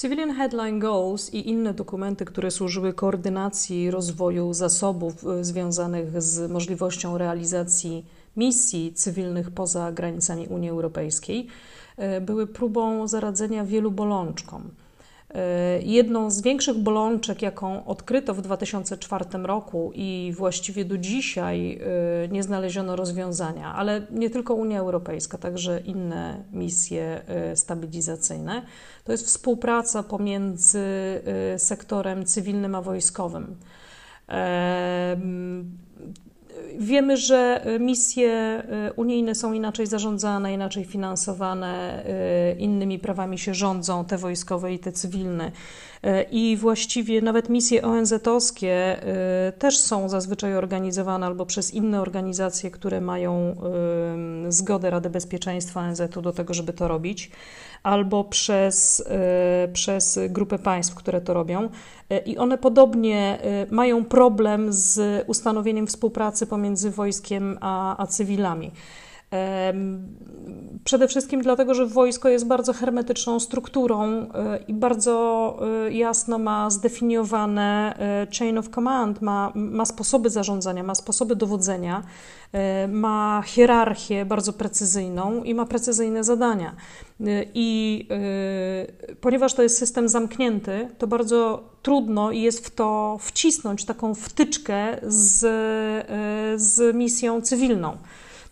Civilian Headline Goals i inne dokumenty, które służyły koordynacji rozwoju zasobów y, związanych z możliwością realizacji misji cywilnych poza granicami Unii Europejskiej, y, były próbą zaradzenia wielu bolączkom. E, jedną z większych bolączek, jaką odkryto w 2004 roku i właściwie do dzisiaj e, nie znaleziono rozwiązania, ale nie tylko Unia Europejska, także inne misje e, stabilizacyjne, to jest współpraca pomiędzy sektorem cywilnym a wojskowym. Wiemy, że misje unijne są inaczej zarządzane, inaczej finansowane, innymi prawami się rządzą, te wojskowe i te cywilne. I właściwie nawet misje ONZ-owskie też są zazwyczaj organizowane albo przez inne organizacje, które mają zgodę Rady Bezpieczeństwa ONZ-u do tego, żeby to robić, albo przez, przez grupę państw, które to robią. I one podobnie mają problem z ustanowieniem współpracy pomiędzy wojskiem a, a cywilami. Przede wszystkim dlatego, że wojsko jest bardzo hermetyczną strukturą e, i bardzo e, jasno ma zdefiniowane e, chain of command, ma, ma sposoby zarządzania, ma sposoby dowodzenia, ma hierarchię bardzo precyzyjną i ma precyzyjne zadania. I ponieważ to jest system zamknięty, to bardzo trudno jest w to wcisnąć taką wtyczkę z, z misją cywilną.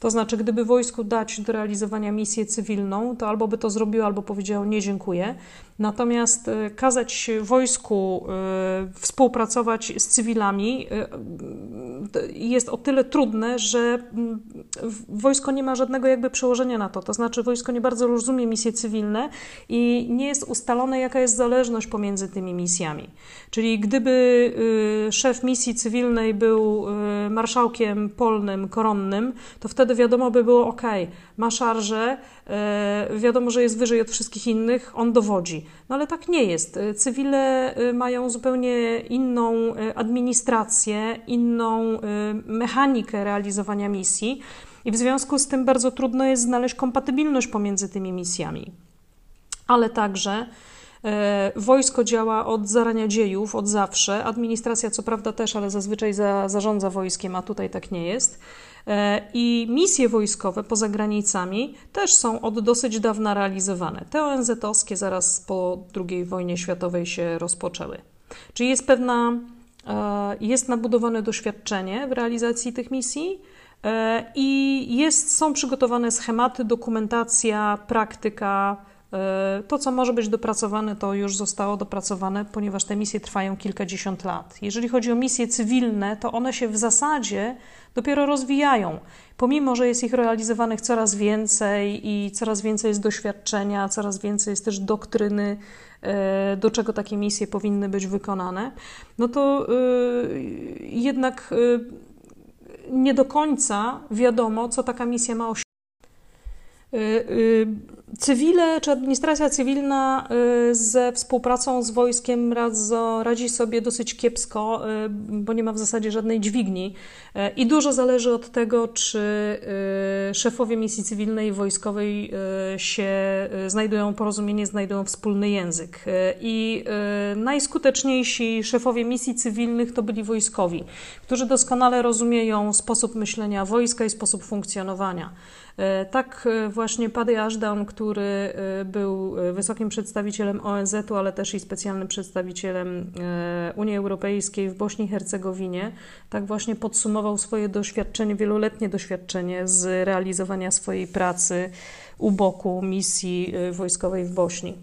To znaczy, gdyby wojsku dać do realizowania misję cywilną, to albo by to zrobiło, albo powiedziało nie dziękuję. Natomiast e, kazać wojsku e, współpracować z cywilami e, jest o tyle trudne, że mm, wojsko nie ma żadnego jakby przełożenia na to. To znaczy, wojsko nie bardzo rozumie misje cywilne i nie jest ustalone, jaka jest zależność pomiędzy tymi misjami. Czyli gdyby szef misji cywilnej był marszałkiem polnym, koronnym, to wtedy wiadomo by było, ok, ma szarże, wiadomo, że jest wyżej od wszystkich innych, on dowodzi. No ale tak nie jest. Cywile y, mają zupełnie inną administrację, inną mechanikę realizowania misji i w związku z tym bardzo trudno jest znaleźć kompatybilność pomiędzy tymi misjami. Ale także Wojsko działa od zarania dziejów, od zawsze. Administracja, co prawda, też, ale zazwyczaj za, zarządza wojskiem, a tutaj tak nie jest. E, I misje wojskowe poza granicami też są od dosyć dawna realizowane. Te ONZ-owskie zaraz po II wojnie światowej się rozpoczęły. Czyli jest pewna, e, jest nabudowane doświadczenie w realizacji tych misji e, i jest, są przygotowane schematy, dokumentacja, praktyka, to, co może być dopracowane, to już zostało dopracowane, ponieważ te misje trwają kilkadziesiąt lat. Jeżeli chodzi o misje cywilne, to one się w zasadzie dopiero rozwijają. Pomimo, że jest ich realizowanych coraz więcej i coraz więcej jest doświadczenia, coraz więcej jest też doktryny, e, do czego takie misje powinny być wykonane, no to e, jednak e, nie do końca wiadomo, co taka misja ma osiągnąć. Cywile czy administracja cywilna y, ze współpracą z wojskiem radzi sobie dosyć kiepsko, y, bo nie ma w zasadzie żadnej dźwigni. Y, I dużo zależy od tego, czy szefowie misji cywilnej i wojskowej się znajdują porozumienie, znajdują wspólny język. I najskuteczniejsi szefowie misji cywilnych to byli wojskowi, którzy doskonale rozumieją sposób myślenia wojska i sposób funkcjonowania. Tak właśnie Paddy Ashdown, który y, był wysokim przedstawicielem ONZ-u, ale też i specjalnym przedstawicielem Unii Europejskiej w Bośni i Hercegowinie, tak właśnie podsumował swoje doświadczenie, wieloletnie doświadczenie z realizowania swojej pracy u boku misji wojskowej w Bośni.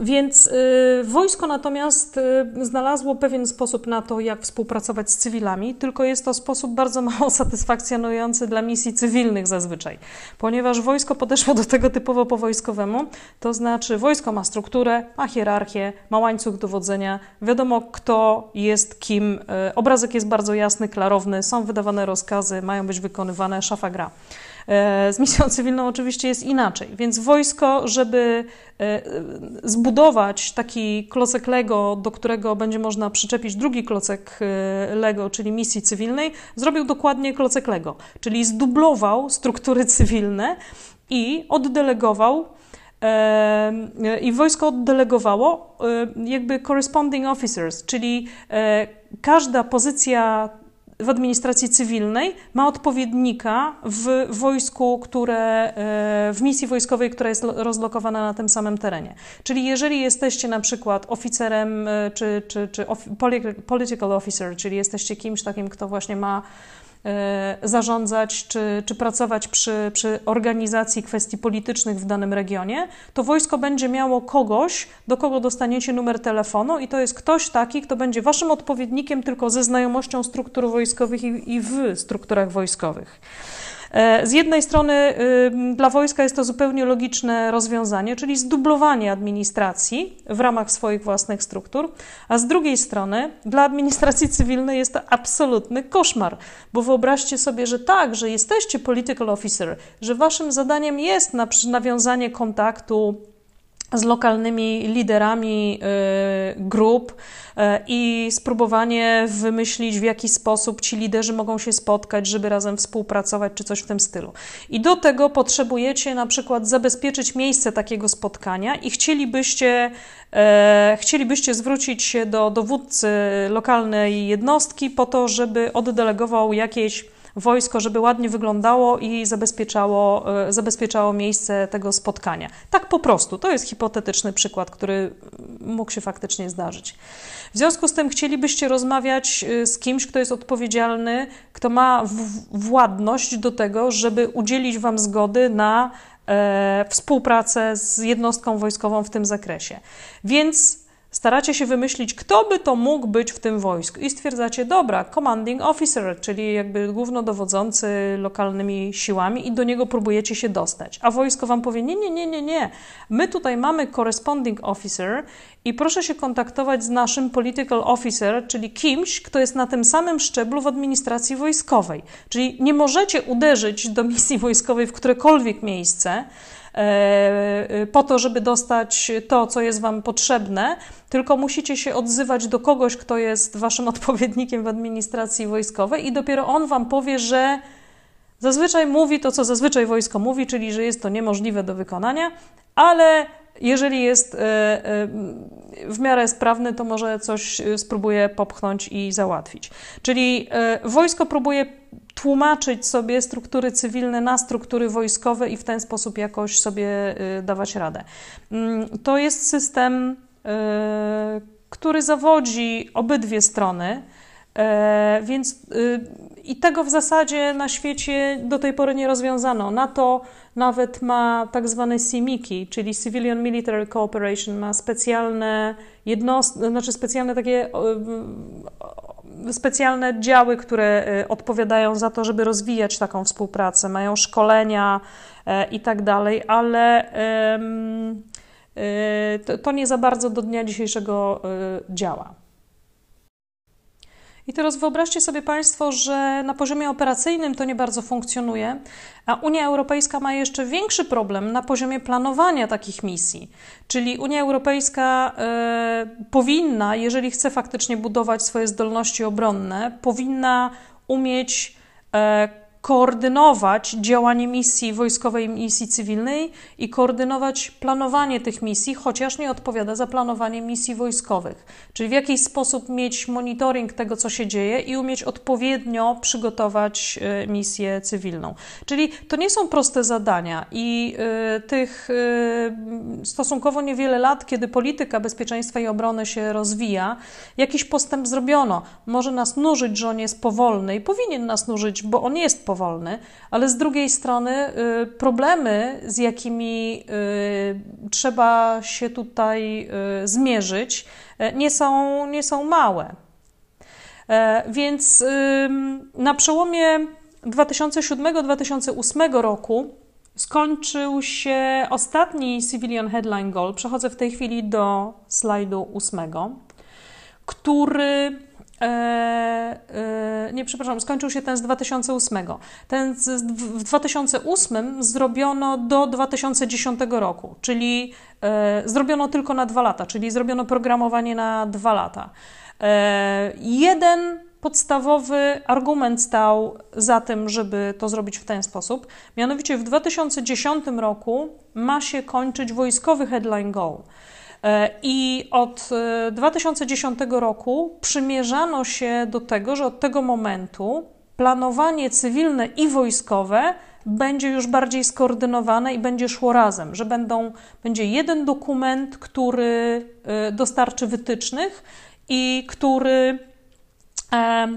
Więc y, wojsko natomiast y, znalazło pewien sposób na to, jak współpracować z cywilami, tylko jest to sposób bardzo mało satysfakcjonujący dla misji cywilnych zazwyczaj, ponieważ wojsko podeszło do tego typowo po wojskowemu, to znaczy wojsko ma strukturę, ma hierarchię, ma łańcuch dowodzenia, wiadomo kto jest kim, y, obrazek jest bardzo jasny, klarowny, są wydawane rozkazy, mają być wykonywane, szafa gra. E, z misją cywilną oczywiście jest inaczej, więc wojsko, żeby e, zbudować taki klocek Lego, do którego będzie można przyczepić drugi klocek e, Lego, czyli misji cywilnej, zrobił dokładnie klocek Lego, czyli zdublował struktury cywilne i oddelegował I wojsko oddelegowało jakby corresponding officers, czyli każda pozycja w administracji cywilnej ma odpowiednika w wojsku, które, e, w misji wojskowej, która jest rozlokowana na tym samym terenie. Czyli jeżeli jesteście na przykład oficerem e, czy, czy, czy political officer, czyli jesteście kimś takim, kto właśnie ma zarządzać czy, czy pracować przy, przy organizacji kwestii politycznych w danym regionie, to wojsko będzie miało kogoś, do kogo dostaniecie numer telefonu, i to jest ktoś taki, kto będzie waszym odpowiednikiem tylko ze znajomością struktur wojskowych i, i w strukturach wojskowych. E, z jednej strony dla wojska jest to zupełnie logiczne rozwiązanie, czyli zdublowanie administracji w ramach swoich własnych struktur, a z drugiej strony dla administracji cywilnej jest to absolutny koszmar, bo wyobraźcie sobie, że tak, że jesteście political officer, że waszym zadaniem jest nawiązanie kontaktu z lokalnymi liderami y, grup y, i spróbowanie wymyślić, w jaki sposób ci liderzy mogą się spotkać, żeby razem współpracować, czy coś w tym stylu. I do tego potrzebujecie na przykład zabezpieczyć miejsce takiego spotkania i chcielibyście, e, chcielibyście zwrócić się do dowódcy lokalnej jednostki po to, żeby oddelegował jakieś wojsko, żeby ładnie wyglądało i zabezpieczało, e, zabezpieczało miejsce tego spotkania. Tak po prostu. To jest hipotetyczny przykład, który mógł się faktycznie zdarzyć. W związku z tym chcielibyście rozmawiać e, z kimś, kto jest odpowiedzialny, kto ma władność do tego, żeby udzielić Wam zgody na e, współpracę z jednostką wojskową w tym zakresie. Więc Staracie się wymyślić, kto by to mógł być w tym wojsku i stwierdzacie, dobra, commanding officer, czyli jakby głównodowodzący lokalnymi siłami i do niego próbujecie się dostać. A wojsko wam powie, nie, nie, nie, nie, nie, my tutaj mamy corresponding officer i proszę się kontaktować z naszym political officer, czyli kimś, kto jest na tym samym szczeblu w administracji wojskowej. Czyli nie możecie uderzyć do misji wojskowej w którekolwiek miejsce, po to, żeby dostać to, co jest Wam potrzebne, tylko musicie się odzywać do kogoś, kto jest Waszym odpowiednikiem w administracji wojskowej, i dopiero on Wam powie, że zazwyczaj mówi to, co zazwyczaj wojsko mówi, czyli że jest to niemożliwe do wykonania, ale jeżeli jest e, e, w miarę sprawny, to może coś spróbuje popchnąć i załatwić. Czyli wojsko próbuje tłumaczyć sobie struktury cywilne na struktury wojskowe i w ten sposób jakoś sobie y, dawać radę. Mm, to jest system, y, który zawodzi obydwie strony. Y, więc i tego w zasadzie na świecie do tej pory nie rozwiązano. NATO nawet ma tak zwane CIMIKI, czyli Civilian Military Cooperation, ma specjalne jednostki, znaczy specjalne takie specjalne działy, które y, odpowiadają za to, żeby rozwijać taką współpracę, mają szkolenia e, i tak dalej, ale to nie za bardzo do dnia dzisiejszego działa. I teraz wyobraźcie sobie Państwo, że na poziomie operacyjnym to nie bardzo funkcjonuje, a Unia Europejska ma jeszcze większy problem na poziomie planowania takich misji. Czyli Unia Europejska y, powinna, jeżeli chce faktycznie budować swoje zdolności obronne, powinna umieć y, koordynować działanie misji wojskowej, misji cywilnej i koordynować planowanie tych misji, chociaż nie odpowiada za planowanie misji wojskowych. Czyli w jakiś sposób mieć monitoring tego, co się dzieje i umieć odpowiednio przygotować e, misję cywilną. Czyli to nie są proste zadania i y, tych y, stosunkowo niewiele lat, kiedy polityka bezpieczeństwa i obrony się rozwija, jakiś postęp zrobiono. Może nas nużyć, że on jest powolny i powinien nas nużyć, bo on jest powolny powolny, ale z drugiej strony y, problemy, z jakimi y, trzeba się tutaj y, zmierzyć, nie są, nie są małe. E, więc na przełomie 2007-2008 roku skończył się ostatni Civilian Headline Goal. Przechodzę w tej chwili do slajdu ósmego, który E, e, nie, przepraszam, skończył się ten z 2008. Ten z, w 2008 zrobiono do 2010 roku, czyli e, zrobiono tylko na dwa lata, czyli zrobiono programowanie na dwa lata. jeden podstawowy argument stał za tym, żeby to zrobić w ten sposób. Mianowicie w 2010 roku ma się kończyć wojskowy headline goal. E, I od 2010 e, roku przymierzano się do tego, że od tego momentu planowanie cywilne i wojskowe będzie już bardziej skoordynowane i będzie szło razem, że będą, będzie jeden dokument, który e, dostarczy wytycznych i który e,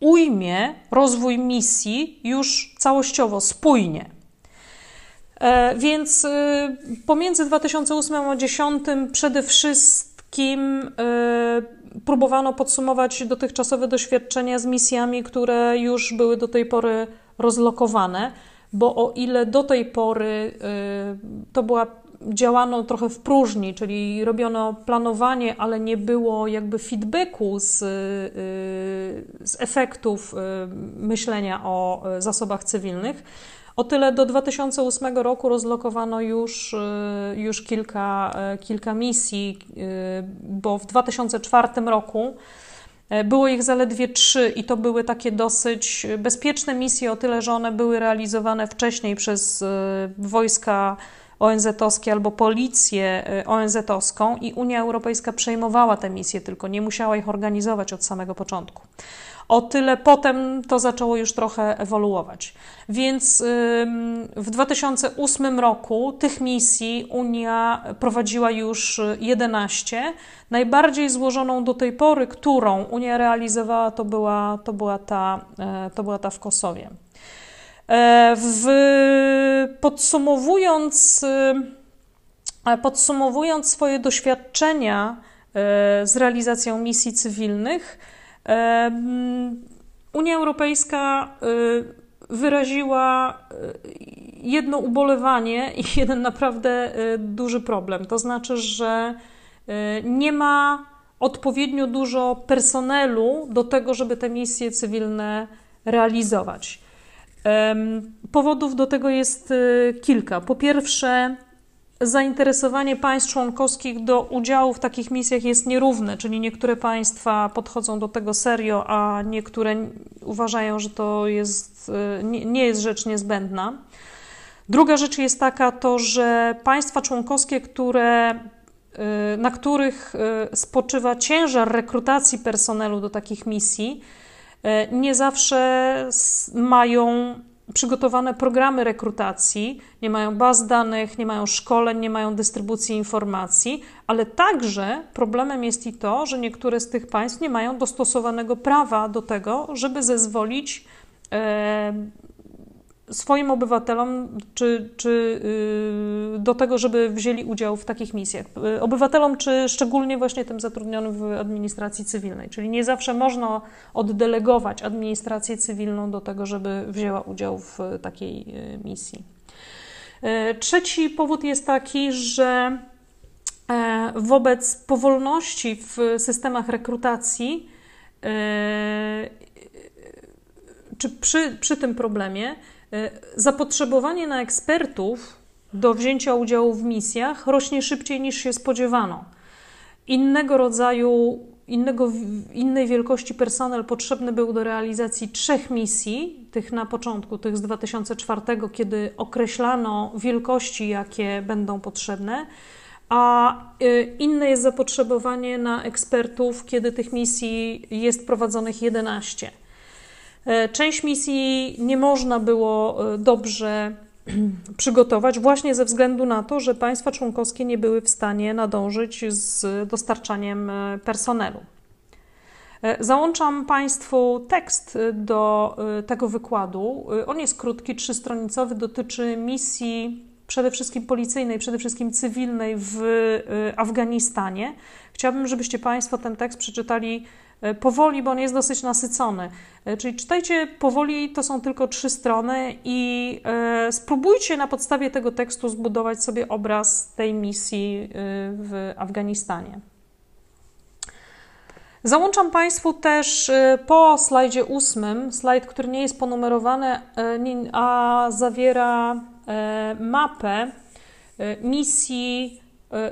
ujmie rozwój misji już całościowo, spójnie. E, więc e, pomiędzy 2008 a 2010 przede wszystkim e, próbowano podsumować dotychczasowe doświadczenia z misjami, które już były do tej pory rozlokowane, bo o ile do tej pory to była działano trochę w próżni, czyli robiono planowanie, ale nie było jakby feedbacku z, z efektów myślenia o zasobach cywilnych o tyle do 2008 roku rozlokowano już, y, już kilka, y, kilka misji, y, bo w 2004 roku było ich zaledwie trzy i to były takie dosyć bezpieczne misje, o tyle, że one były realizowane wcześniej przez wojska ONZ-owskie albo policję ONZ-owską i Unia Europejska przejmowała te misje, tylko nie musiała ich organizować od samego początku. O tyle potem to zaczęło już trochę ewoluować. Więc w 2008 roku tych misji Unia prowadziła już 11. Najbardziej złożoną do tej pory, którą Unia realizowała, to była, to była, ta, e, to była ta w Kosowie. E, w, podsumowując, e, podsumowując swoje doświadczenia z realizacją misji cywilnych, Unia Europejska y, wyraziła y, jedno ubolewanie i jeden naprawdę y, duży problem. To znaczy, że nie ma odpowiednio dużo personelu do tego, żeby te misje cywilne realizować. Powodów do tego jest kilka. Po pierwsze, zainteresowanie państw członkowskich do udziału w takich misjach jest nierówne, czyli niektóre państwa podchodzą do tego serio, a niektóre uważają, że to jest, e, nie jest rzecz niezbędna. Druga rzecz jest taka, to, że państwa członkowskie, które, e, na których e, spoczywa ciężar rekrutacji personelu do takich misji, nie zawsze mają przygotowane programy rekrutacji, nie mają baz danych, nie mają szkoleń, nie mają dystrybucji informacji, ale także problemem jest i to, że niektóre z tych państw nie mają dostosowanego prawa do tego, żeby zezwolić e, swoim obywatelom, czy, czy y, do tego, żeby wzięli udział w takich misjach. Y, obywatelom, czy szczególnie właśnie tym zatrudnionym w administracji cywilnej. Czyli nie zawsze można oddelegować administrację cywilną do tego, żeby wzięła udział w takiej y, misji. Trzeci powód jest taki, że e, wobec powolności w systemach rekrutacji, e, czy przy, przy tym problemie, zapotrzebowanie na ekspertów do wzięcia udziału w misjach rośnie szybciej niż się spodziewano. Innego rodzaju, innego, innej wielkości personel potrzebny był do realizacji trzech misji, tych na początku, tych z 2004, kiedy określano wielkości, jakie będą potrzebne, a e, inne jest zapotrzebowanie na ekspertów, kiedy tych misji jest prowadzonych 11. E, część misji nie można było e, dobrze przygotować właśnie ze względu na to, że państwa członkowskie nie były w stanie nadążyć z dostarczaniem e, personelu. Załączam Państwu tekst do tego wykładu. On jest krótki, trzystronicowy, dotyczy misji przede wszystkim policyjnej, przede wszystkim cywilnej w Afganistanie. Chciałabym, żebyście Państwo ten tekst przeczytali powoli, bo on jest dosyć nasycony. E, czyli czytajcie powoli, to są tylko trzy strony i e, spróbujcie na podstawie tego tekstu zbudować sobie obraz tej misji w Afganistanie. Załączam Państwu też po slajdzie ósmym, slajd, który nie jest ponumerowany, a zawiera mapę misji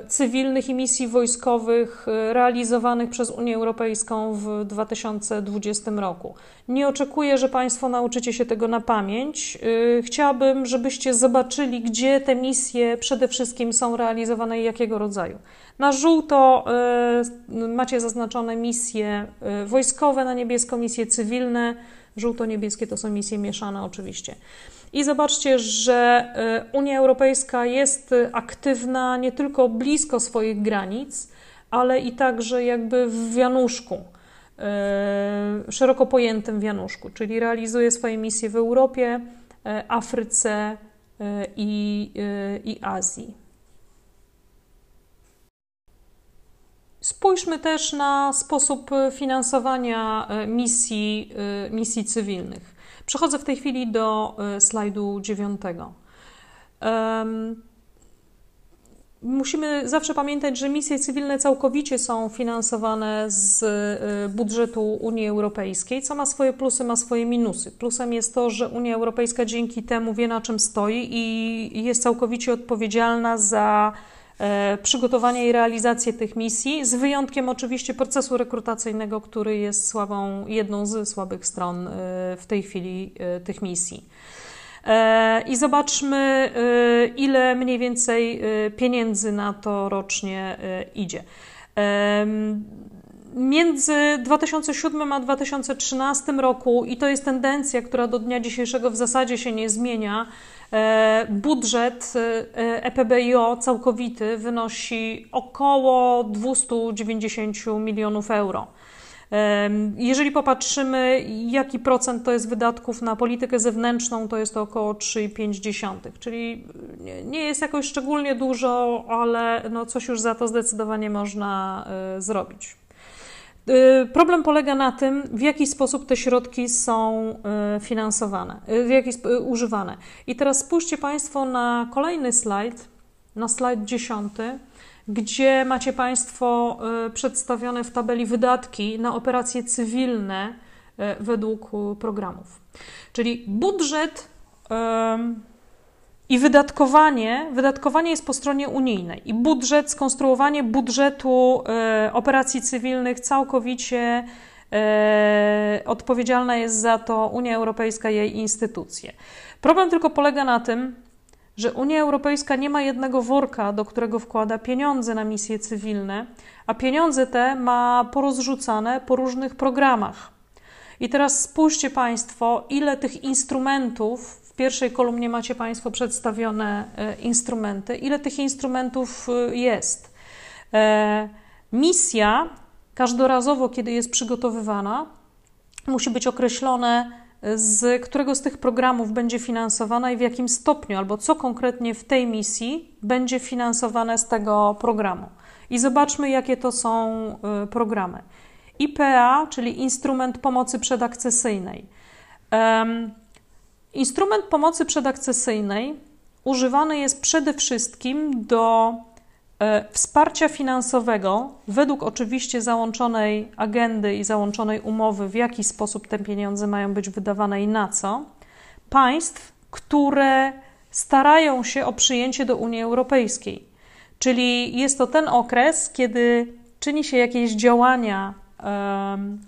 cywilnych i misji wojskowych realizowanych przez Unię Europejską w 2020 roku. Nie oczekuję, że Państwo nauczycie się tego na pamięć. Chciałabym, żebyście zobaczyli, gdzie te misje przede wszystkim są realizowane i jakiego rodzaju. Na żółto macie zaznaczone misje wojskowe, na niebiesko misje cywilne. Żółto-niebieskie to są misje mieszane oczywiście. I zobaczcie, że y, Unia Europejska jest aktywna nie tylko blisko swoich granic, ale i także jakby w wianuszku, y, szeroko pojętym wianuszku, czyli realizuje swoje misje w Europie, y, Afryce i, i Azji. Spójrzmy też na sposób finansowania misji, misji cywilnych. Przechodzę w tej chwili do e, slajdu dziewiątego. Musimy zawsze pamiętać, że misje cywilne całkowicie są finansowane z e, budżetu Unii Europejskiej, co ma swoje plusy, ma swoje minusy. Plusem jest to, że Unia Europejska dzięki temu wie na czym stoi i jest całkowicie odpowiedzialna za E, przygotowanie i realizację tych misji, z wyjątkiem oczywiście procesu rekrutacyjnego, który jest słabą, jedną z słabych stron e, w tej chwili e, tych misji. I zobaczmy, ile mniej więcej pieniędzy na to rocznie idzie. Między 2007 a 2013 roku, i to jest tendencja, która do dnia dzisiejszego w zasadzie się nie zmienia, E, budżet EPBIO e całkowity wynosi około 290 milionów euro. E, jeżeli popatrzymy, jaki procent to jest wydatków na politykę zewnętrzną, to jest to około 3,5, czyli nie jest jakoś szczególnie dużo, ale no coś już za to zdecydowanie można zrobić. Y, problem polega na tym, w jaki sposób te środki są y, finansowane, y, w jaki używane. I teraz spójrzcie Państwo na kolejny slajd, na slajd dziesiąty, gdzie macie Państwo przedstawione w tabeli wydatki na operacje cywilne według programów. Czyli budżet i wydatkowanie, wydatkowanie jest po stronie unijnej i budżet, skonstruowanie budżetu e, operacji cywilnych całkowicie e, odpowiedzialna jest za to Unia Europejska jej instytucje. Problem tylko polega na tym, że Unia Europejska nie ma jednego worka, do którego wkłada pieniądze na misje cywilne, a pieniądze te ma porozrzucane po różnych programach. I teraz spójrzcie Państwo, ile tych instrumentów pierwszej kolumnie macie Państwo przedstawione e, instrumenty. Ile tych instrumentów e, jest? E, misja każdorazowo, kiedy jest przygotowywana, musi być określone, z którego z tych programów będzie finansowana i w jakim stopniu, albo co konkretnie w tej misji będzie finansowane z tego programu. I zobaczmy, jakie to są programy. IPA, czyli Instrument Pomocy Przedakcesyjnej. Instrument pomocy przedakcesyjnej używany jest przede wszystkim do e, wsparcia finansowego, według oczywiście załączonej agendy i załączonej umowy, w jaki sposób te pieniądze mają być wydawane i na co, państw, które starają się o przyjęcie do Unii Europejskiej. Czyli jest to ten okres, kiedy czyni się jakieś działania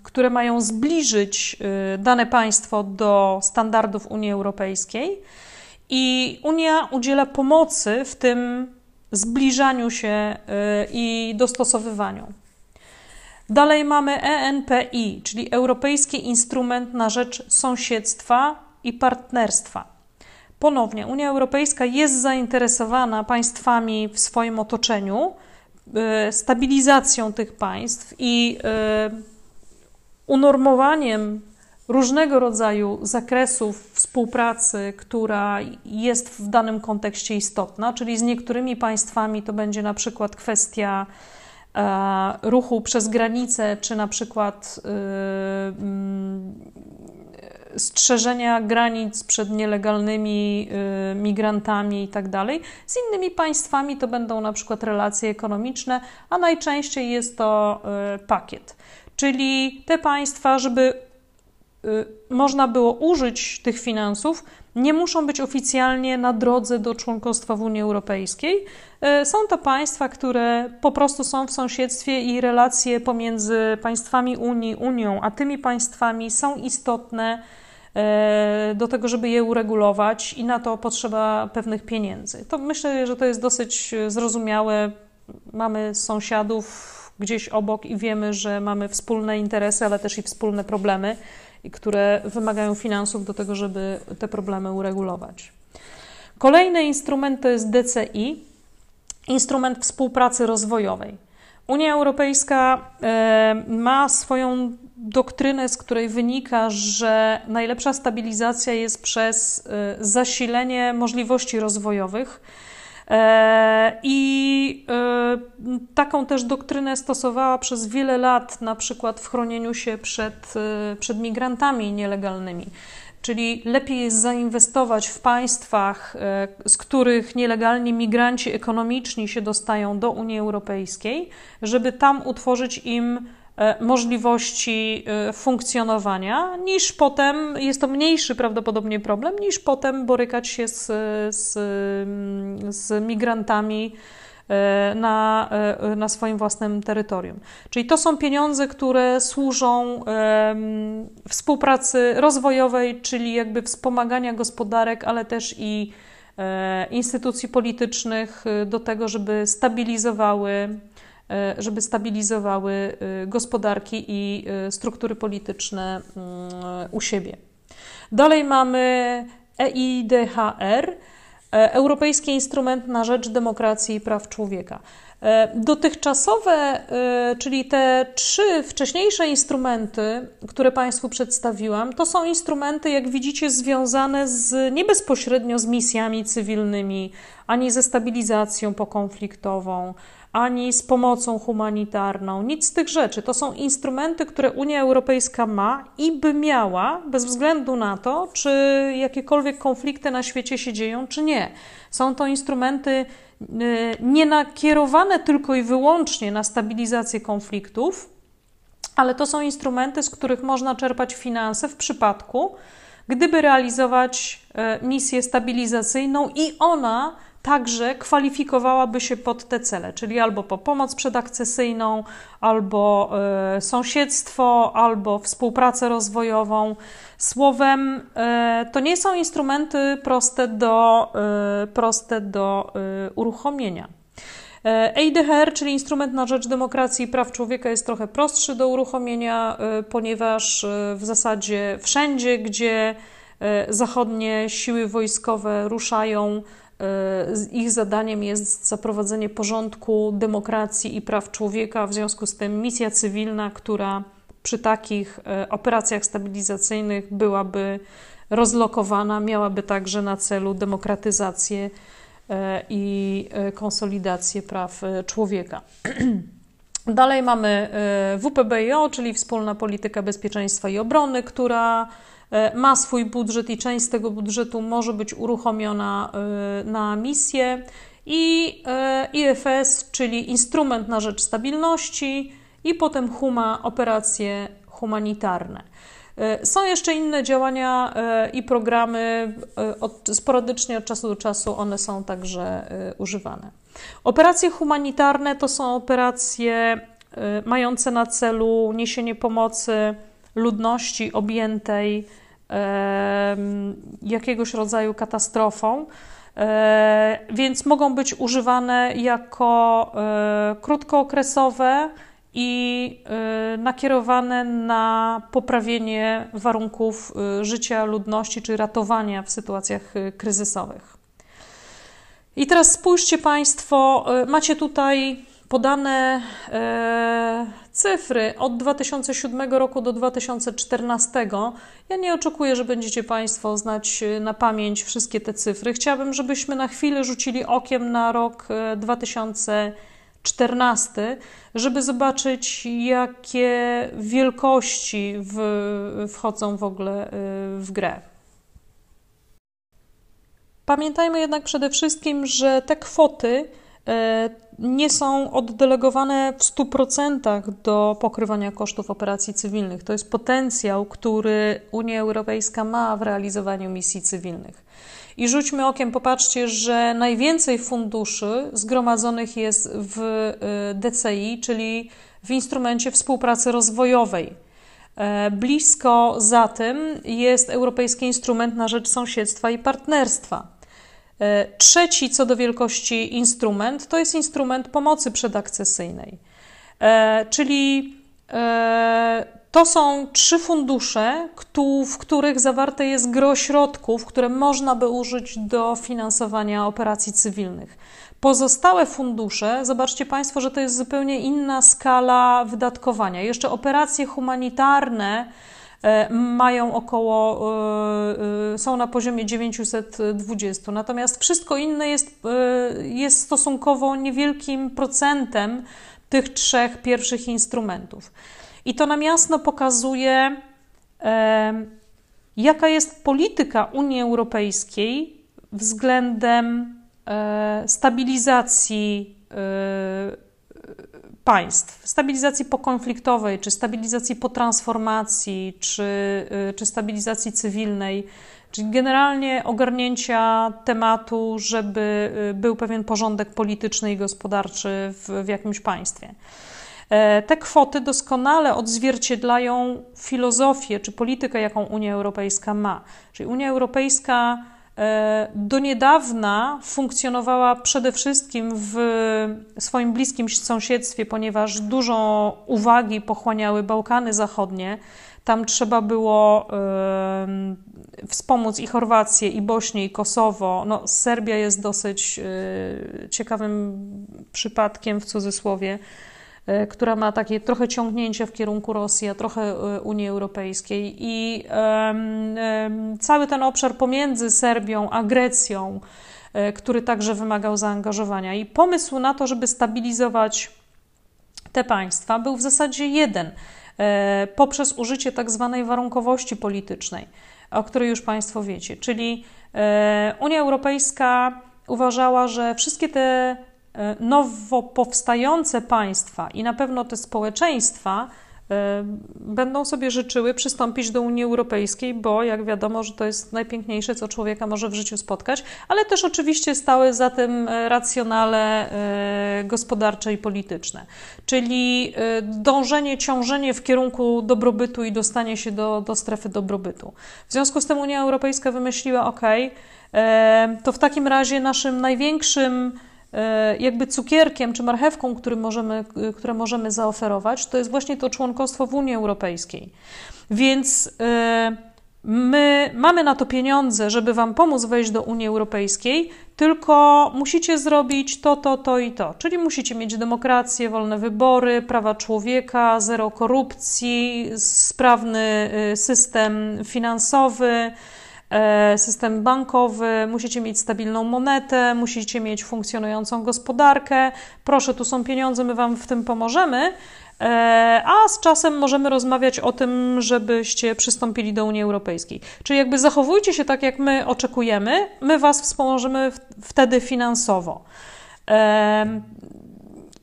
które mają zbliżyć y, dane państwo do standardów Unii Europejskiej. I Unia udziela pomocy w tym zbliżaniu się y, i dostosowywaniu. Dalej mamy ENPI, czyli Europejski Instrument na Rzecz Sąsiedztwa i Partnerstwa. Ponownie, Unia Europejska jest zainteresowana państwami w swoim otoczeniu, stabilizacją tych państw i e, unormowaniem różnego rodzaju zakresów współpracy, która jest w danym kontekście istotna, czyli z niektórymi państwami to będzie na przykład kwestia e, ruchu przez granicę, czy na przykład strzeżenia granic przed nielegalnymi y, migrantami i tak dalej. Z innymi państwami to będą na przykład relacje ekonomiczne, a najczęściej jest to y, pakiet. Czyli te państwa, żeby można było użyć tych finansów, nie muszą być oficjalnie na drodze do członkostwa w Unii Europejskiej. Są to państwa, które po prostu są w sąsiedztwie i relacje pomiędzy państwami Unii, Unią, a tymi państwami są istotne do tego, żeby je uregulować i na to potrzeba pewnych pieniędzy. To myślę, że to jest dosyć zrozumiałe. Mamy sąsiadów gdzieś obok i wiemy, że mamy wspólne interesy, ale też i wspólne problemy, które wymagają finansów do tego, żeby te problemy uregulować. Kolejny instrument to jest DCI, instrument współpracy rozwojowej. Unia Europejska e, ma swoją doktrynę, z której wynika, że najlepsza stabilizacja jest przez e, zasilenie możliwości rozwojowych. E, I taką też doktrynę stosowała przez wiele lat, na przykład w chronieniu się przed, przed migrantami nielegalnymi. Czyli lepiej jest zainwestować w państwach, e, z których nielegalni migranci ekonomiczni się dostają do Unii Europejskiej, żeby tam utworzyć im e, możliwości e, funkcjonowania, niż potem, jest to mniejszy prawdopodobnie problem, niż potem borykać się z, z, z migrantami na, e, na swoim własnym terytorium. Czyli to są pieniądze, które służą współpracy rozwojowej, czyli jakby wspomagania gospodarek, ale też i e, instytucji politycznych do tego, żeby stabilizowały żeby stabilizowały gospodarki i struktury polityczne mm, u siebie. Dalej mamy EIDHR, E, Europejski Instrument na Rzecz Demokracji i Praw Człowieka. E, dotychczasowe, e, czyli te trzy wcześniejsze instrumenty, które Państwu przedstawiłam, to są instrumenty, jak widzicie, związane z, nie bezpośrednio z misjami cywilnymi, ani ze stabilizacją pokonfliktową, ani z pomocą humanitarną, nic z tych rzeczy. To są instrumenty, które Unia Europejska ma i by miała, bez względu na to, czy jakiekolwiek konflikty na świecie się dzieją, czy nie. Są to instrumenty y, nie nakierowane tylko i wyłącznie na stabilizację konfliktów, ale to są instrumenty, z których można czerpać finanse w przypadku, gdyby realizować y, misję stabilizacyjną i ona także kwalifikowałaby się pod te cele, czyli albo po pomoc przedakcesyjną, albo y, sąsiedztwo, albo współpracę rozwojową. Słowem, y, to nie są instrumenty proste do, y, proste do uruchomienia. EIDHR, czyli Instrument na Rzecz Demokracji i Praw Człowieka, jest trochę prostszy do uruchomienia, ponieważ w zasadzie wszędzie, gdzie zachodnie siły wojskowe ruszają ich zadaniem jest zaprowadzenie porządku, demokracji i praw człowieka. W związku z tym misja cywilna, która przy takich y, operacjach stabilizacyjnych byłaby rozlokowana, miałaby także na celu demokratyzację y, i konsolidację praw człowieka. Dalej mamy WPBiO, czyli Wspólna Polityka Bezpieczeństwa i Obrony, która E, ma swój budżet i część z tego budżetu może być uruchomiona e, na misję. I e, IFS, czyli instrument na rzecz stabilności, i potem HUMA, operacje humanitarne. Są jeszcze inne działania i programy, sporadycznie od czasu do czasu one są także używane. Operacje humanitarne to są operacje mające na celu niesienie pomocy ludności objętej jakiegoś rodzaju katastrofą, e, więc mogą być używane jako e, krótkookresowe i e, nakierowane na poprawienie warunków życia ludności czy ratowania w sytuacjach kryzysowych. I teraz spójrzcie Państwo, macie tutaj podane e, cyfry od 2007 roku do 2014. Ja nie oczekuję, że będziecie Państwo znać e, na pamięć wszystkie te cyfry. Chciałabym, żebyśmy na chwilę rzucili okiem na rok 2014, e, żeby zobaczyć, jakie wielkości w, wchodzą w ogóle w grę. Pamiętajmy jednak przede wszystkim, że te kwoty nie są oddelegowane w 100% do pokrywania kosztów operacji cywilnych. To jest potencjał, który Unia Europejska ma w realizowaniu misji cywilnych. I rzućmy okiem, popatrzcie, że najwięcej funduszy zgromadzonych jest w y, DCI, czyli w instrumencie współpracy rozwojowej. E, blisko za tym jest Europejski Instrument na rzecz Sąsiedztwa i Partnerstwa. E, trzeci co do wielkości instrument to jest instrument pomocy przedakcesyjnej, e, czyli to są trzy fundusze, w których zawarte jest gro środków, które można by użyć do finansowania operacji cywilnych. Pozostałe fundusze, zobaczcie Państwo, że to jest zupełnie inna skala wydatkowania. Jeszcze operacje humanitarne e, mają około, e, e, są na poziomie 920, natomiast wszystko inne jest, jest stosunkowo niewielkim procentem tych trzech pierwszych instrumentów. I to nam jasno pokazuje, jaka jest polityka Unii Europejskiej względem e, stabilizacji e, państw, stabilizacji pokonfliktowej, czy stabilizacji po transformacji, czy, e, czy stabilizacji cywilnej, czyli generalnie ogarnięcia tematu, żeby był pewien porządek polityczny i gospodarczy w, w jakimś państwie. E, te kwoty doskonale odzwierciedlają filozofię czy politykę, jaką Unia Europejska ma. Czyli Unia Europejska do niedawna funkcjonowała przede wszystkim w swoim bliskim sąsiedztwie, ponieważ dużo uwagi pochłaniały Bałkany Zachodnie. Tam trzeba było y, wspomóc i Chorwację, i Bośnię, i Kosowo. No, Serbia jest dosyć y, ciekawym przypadkiem w cudzysłowie E, która ma takie trochę ciągnięcie w kierunku Rosji, a trochę e, Unii Europejskiej. I cały ten obszar pomiędzy Serbią a Grecją, e, który także wymagał zaangażowania. I pomysł na to, żeby stabilizować te państwa, był w zasadzie jeden poprzez użycie tak zwanej warunkowości politycznej, o której już Państwo wiecie. Czyli Unia Europejska uważała, że wszystkie te E, nowo powstające państwa i na pewno te społeczeństwa e, będą sobie życzyły przystąpić do Unii Europejskiej, bo jak wiadomo, że to jest najpiękniejsze, co człowieka może w życiu spotkać, ale też oczywiście stały za tym e, racjonale gospodarcze i polityczne, czyli dążenie, ciążenie w kierunku dobrobytu i dostanie się do, do strefy dobrobytu. W związku z tym Unia Europejska wymyśliła, ok, to w takim razie naszym największym E, jakby cukierkiem czy marchewką, który możemy, które możemy zaoferować, to jest właśnie to członkostwo w Unii Europejskiej. Więc e, my mamy na to pieniądze, żeby Wam pomóc wejść do Unii Europejskiej, tylko musicie zrobić to, to, to i to. Czyli musicie mieć demokrację, wolne wybory, prawa człowieka, zero korupcji, sprawny e, system finansowy E, system bankowy, musicie mieć stabilną monetę, musicie mieć funkcjonującą gospodarkę. Proszę, tu są pieniądze, my Wam w tym pomożemy. E, a z czasem możemy rozmawiać o tym, żebyście przystąpili do Unii Europejskiej. Czyli jakby zachowujcie się tak, jak my oczekujemy, my Was wspomożemy wtedy finansowo.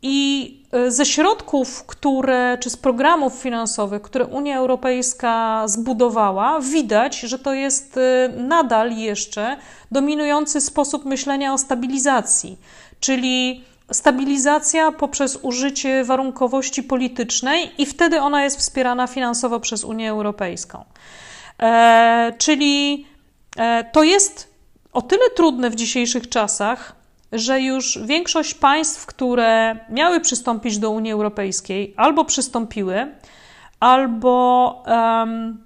I e, ze środków, które, czy z programów finansowych, które Unia Europejska zbudowała, widać, że to jest e, nadal jeszcze dominujący sposób myślenia o stabilizacji, czyli stabilizacja poprzez użycie warunkowości politycznej, i wtedy ona jest wspierana finansowo przez Unię Europejską. E, czyli e, to jest o tyle trudne w dzisiejszych czasach, że już większość państw, które miały przystąpić do Unii Europejskiej, albo przystąpiły, albo um,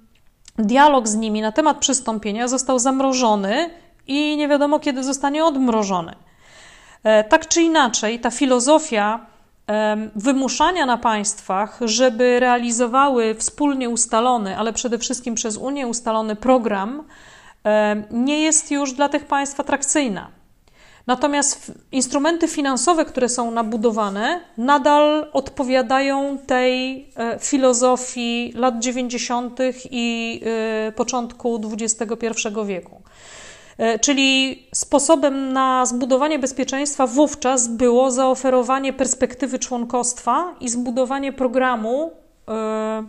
dialog z nimi na temat przystąpienia został zamrożony i nie wiadomo, kiedy zostanie odmrożony. E, tak czy inaczej, ta filozofia wymuszania na państwach, żeby realizowały wspólnie ustalony, ale przede wszystkim przez Unię ustalony program, nie jest już dla tych państw atrakcyjna. Natomiast instrumenty finansowe, które są nabudowane, nadal odpowiadają tej e, filozofii lat 90. i e, początku XXI wieku. Czyli sposobem na zbudowanie bezpieczeństwa wówczas było zaoferowanie perspektywy członkostwa i zbudowanie programu E,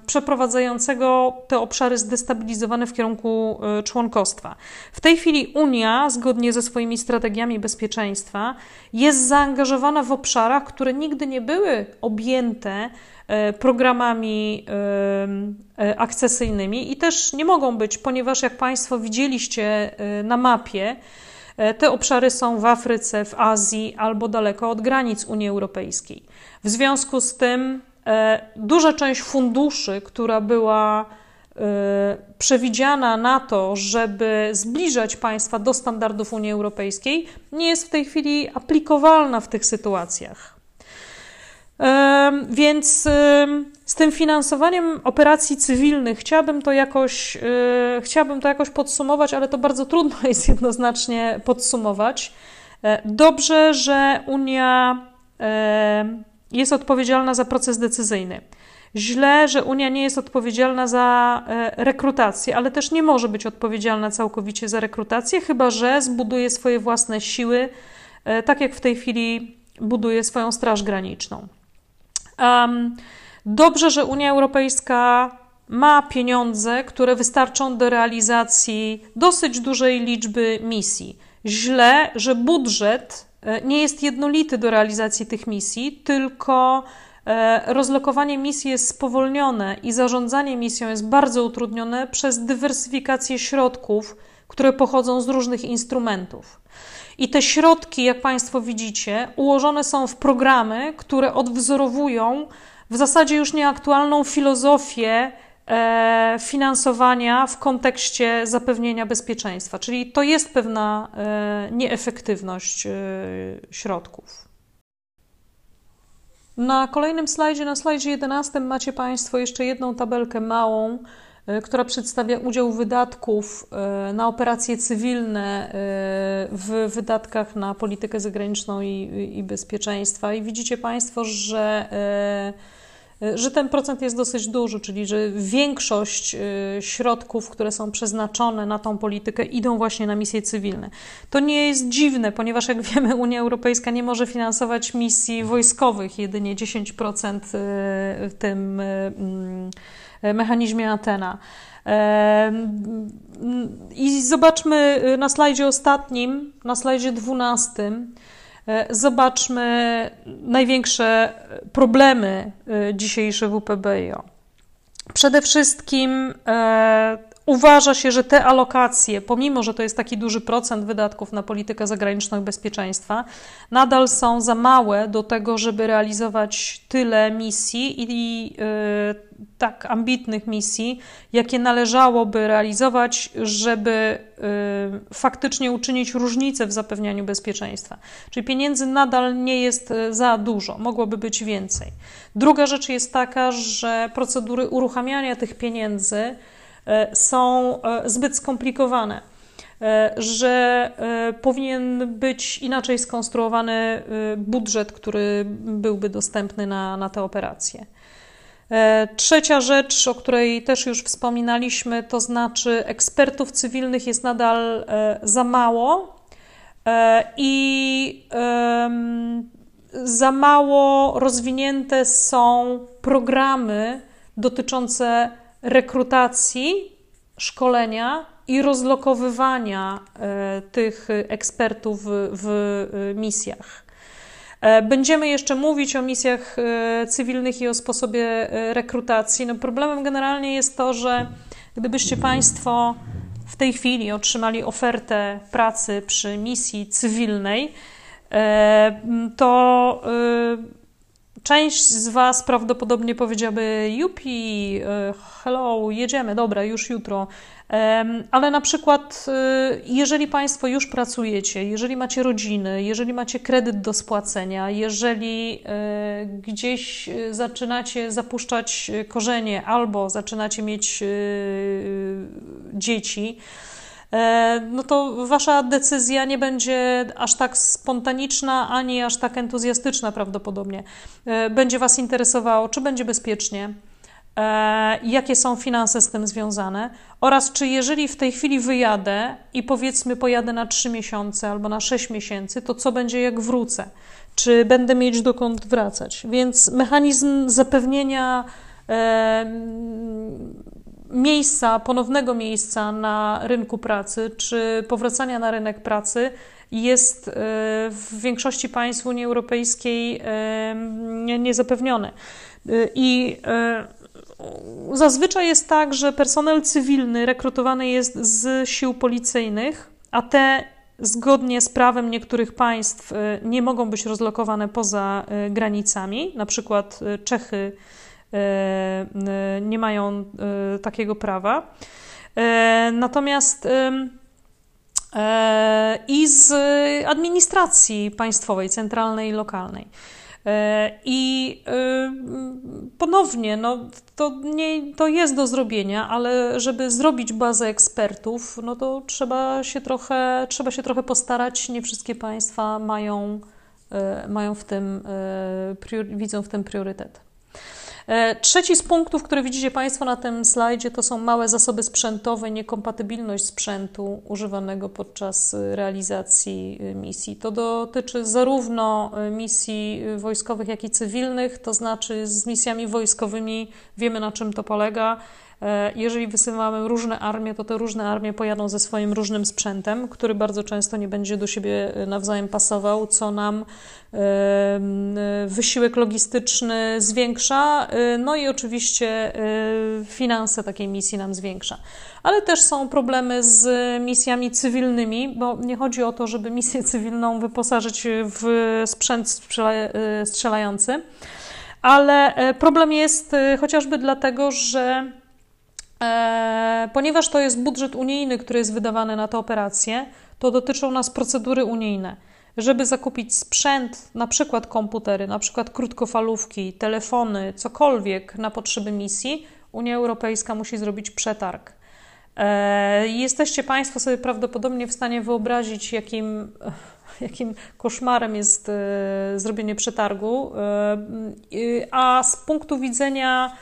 przeprowadzającego te obszary zdestabilizowane w kierunku e, członkostwa. W tej chwili Unia, zgodnie ze swoimi strategiami bezpieczeństwa, jest zaangażowana w obszarach, które nigdy nie były objęte e, programami akcesyjnymi i też nie mogą być, ponieważ jak Państwo widzieliście na mapie, te obszary są w Afryce, w Azji albo daleko od granic Unii Europejskiej. W związku z tym E, duża część funduszy, która była e, przewidziana na to, żeby zbliżać państwa do standardów Unii Europejskiej, nie jest w tej chwili aplikowalna w tych sytuacjach. E, więc z tym finansowaniem operacji cywilnych chciałabym to jakoś, chciałabym to jakoś podsumować, ale to bardzo trudno jest jednoznacznie podsumować. Dobrze, że Unia jest odpowiedzialna za proces decyzyjny. Źle, że Unia nie jest odpowiedzialna za e, rekrutację, ale też nie może być odpowiedzialna całkowicie za rekrutację, chyba że zbuduje swoje własne siły, e, tak jak w tej chwili buduje swoją Straż Graniczną. Dobrze, że Unia Europejska ma pieniądze, które wystarczą do realizacji dosyć dużej liczby misji. Źle, że budżet nie jest jednolity do realizacji tych misji, tylko e, rozlokowanie misji jest spowolnione i zarządzanie misją jest bardzo utrudnione przez dywersyfikację środków, które pochodzą z różnych instrumentów. I te środki, jak Państwo widzicie, ułożone są w programy, które odwzorowują w zasadzie już nieaktualną filozofię E, finansowania w kontekście zapewnienia bezpieczeństwa. Czyli to jest pewna e, nieefektywność e, środków. Na kolejnym slajdzie, na slajdzie 11, macie Państwo jeszcze jedną tabelkę małą, która przedstawia udział wydatków na operacje cywilne w wydatkach na politykę zagraniczną i, i bezpieczeństwa. I widzicie Państwo, że że ten procent jest dosyć duży, czyli że większość y, środków, które są przeznaczone na tą politykę, idą właśnie na misje cywilne. To nie jest dziwne, ponieważ jak wiemy, Unia Europejska nie może finansować misji wojskowych, jedynie 10% y, w tym mechanizmie Atena. I zobaczmy na slajdzie ostatnim, na slajdzie 12, E, zobaczmy największe problemy e, dzisiejsze WPBiO. Przede wszystkim e, uważa się, że te alokacje, pomimo że to jest taki duży procent wydatków na politykę zagraniczną i bezpieczeństwa, nadal są za małe do tego, żeby realizować tyle misji i y, tak ambitnych misji, jakie należałoby realizować, żeby y, faktycznie uczynić różnicę w zapewnianiu bezpieczeństwa. Czyli pieniędzy nadal nie jest y, za dużo, mogłoby być więcej. Druga rzecz jest taka, że procedury uruchamiania tych pieniędzy są e, zbyt skomplikowane, e, że powinien być inaczej skonstruowany budżet, który byłby dostępny na, na te operacje. Trzecia rzecz, o której też już wspominaliśmy, to znaczy ekspertów cywilnych jest nadal za mało i za mało rozwinięte są programy dotyczące rekrutacji, szkolenia i rozlokowywania e, tych ekspertów w e, misjach. E, będziemy jeszcze mówić o misjach cywilnych i o sposobie rekrutacji. No problemem generalnie jest to, że gdybyście Państwo w tej chwili otrzymali ofertę pracy przy misji cywilnej, to Część z Was prawdopodobnie powiedziałaby: Jupi, e, hello, jedziemy, dobra, już jutro. Ale na przykład, e, jeżeli Państwo już pracujecie, jeżeli macie rodziny, jeżeli macie kredyt do spłacenia, jeżeli e, gdzieś zaczynacie zapuszczać korzenie albo zaczynacie mieć dzieci, no to wasza decyzja nie będzie aż tak spontaniczna, ani aż tak entuzjastyczna prawdopodobnie. E, będzie was interesowało, czy będzie bezpiecznie, e, jakie są finanse z tym związane oraz czy jeżeli w tej chwili wyjadę i powiedzmy pojadę na 3 miesiące albo na 6 miesięcy, to co będzie jak wrócę? Czy będę mieć dokąd wracać? Więc mechanizm zapewnienia e, miejsca, ponownego miejsca na rynku pracy, czy powracania na rynek pracy jest e, w większości państw Unii Europejskiej e, niezapewniony. E, I zazwyczaj jest tak, że personel cywilny rekrutowany jest z sił policyjnych, a te zgodnie z prawem niektórych państw nie mogą być rozlokowane poza granicami, na przykład Czechy nie mają takiego prawa. Natomiast E, i z administracji państwowej, centralnej i lokalnej. E, I e, ponownie, no, to, nie, to jest do zrobienia, ale żeby zrobić bazę ekspertów, no to trzeba się trochę, trzeba się trochę postarać. Nie wszystkie państwa mają, mają w tym, widzą w tym priorytet. E, trzeci z punktów, które widzicie Państwo na tym slajdzie, to są małe zasoby sprzętowe, niekompatybilność sprzętu używanego podczas e, realizacji e, misji. To dotyczy zarówno misji wojskowych, jak i cywilnych, to znaczy z misjami wojskowymi wiemy na czym to polega. Jeżeli wysyłamy różne armie, to te różne armie pojadą ze swoim różnym sprzętem, który bardzo często nie będzie do siebie nawzajem pasował, co nam wysiłek logistyczny zwiększa, no i oczywiście finanse takiej misji nam zwiększa. Ale też są problemy z misjami cywilnymi, bo nie chodzi o to, żeby misję cywilną wyposażyć w sprzęt strzelający, ale problem jest chociażby dlatego, że e, ponieważ to jest budżet unijny, który jest wydawany na te operacje, to dotyczą nas procedury unijne żeby zakupić sprzęt, na przykład komputery, na przykład krótkofalówki, telefony, cokolwiek na potrzeby misji, Unia Europejska musi zrobić przetarg. E, jesteście Państwo sobie prawdopodobnie w stanie wyobrazić, jakim, jakim koszmarem jest e, zrobienie przetargu, e, a z punktu widzenia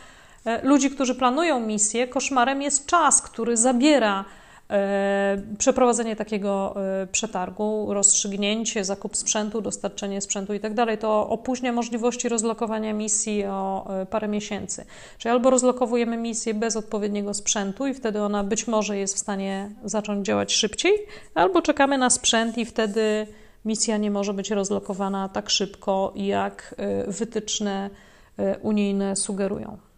ludzi, którzy planują misję, koszmarem jest czas, który zabiera E, przeprowadzenie takiego e, przetargu, rozstrzygnięcie, zakup sprzętu, dostarczenie sprzętu itd., tak to opóźnia możliwości rozlokowania misji o e, parę miesięcy. Czyli albo rozlokowujemy misję bez odpowiedniego sprzętu i wtedy ona być może jest w stanie zacząć działać szybciej, albo czekamy na sprzęt i wtedy misja nie może być rozlokowana tak szybko, jak wytyczne unijne sugerują.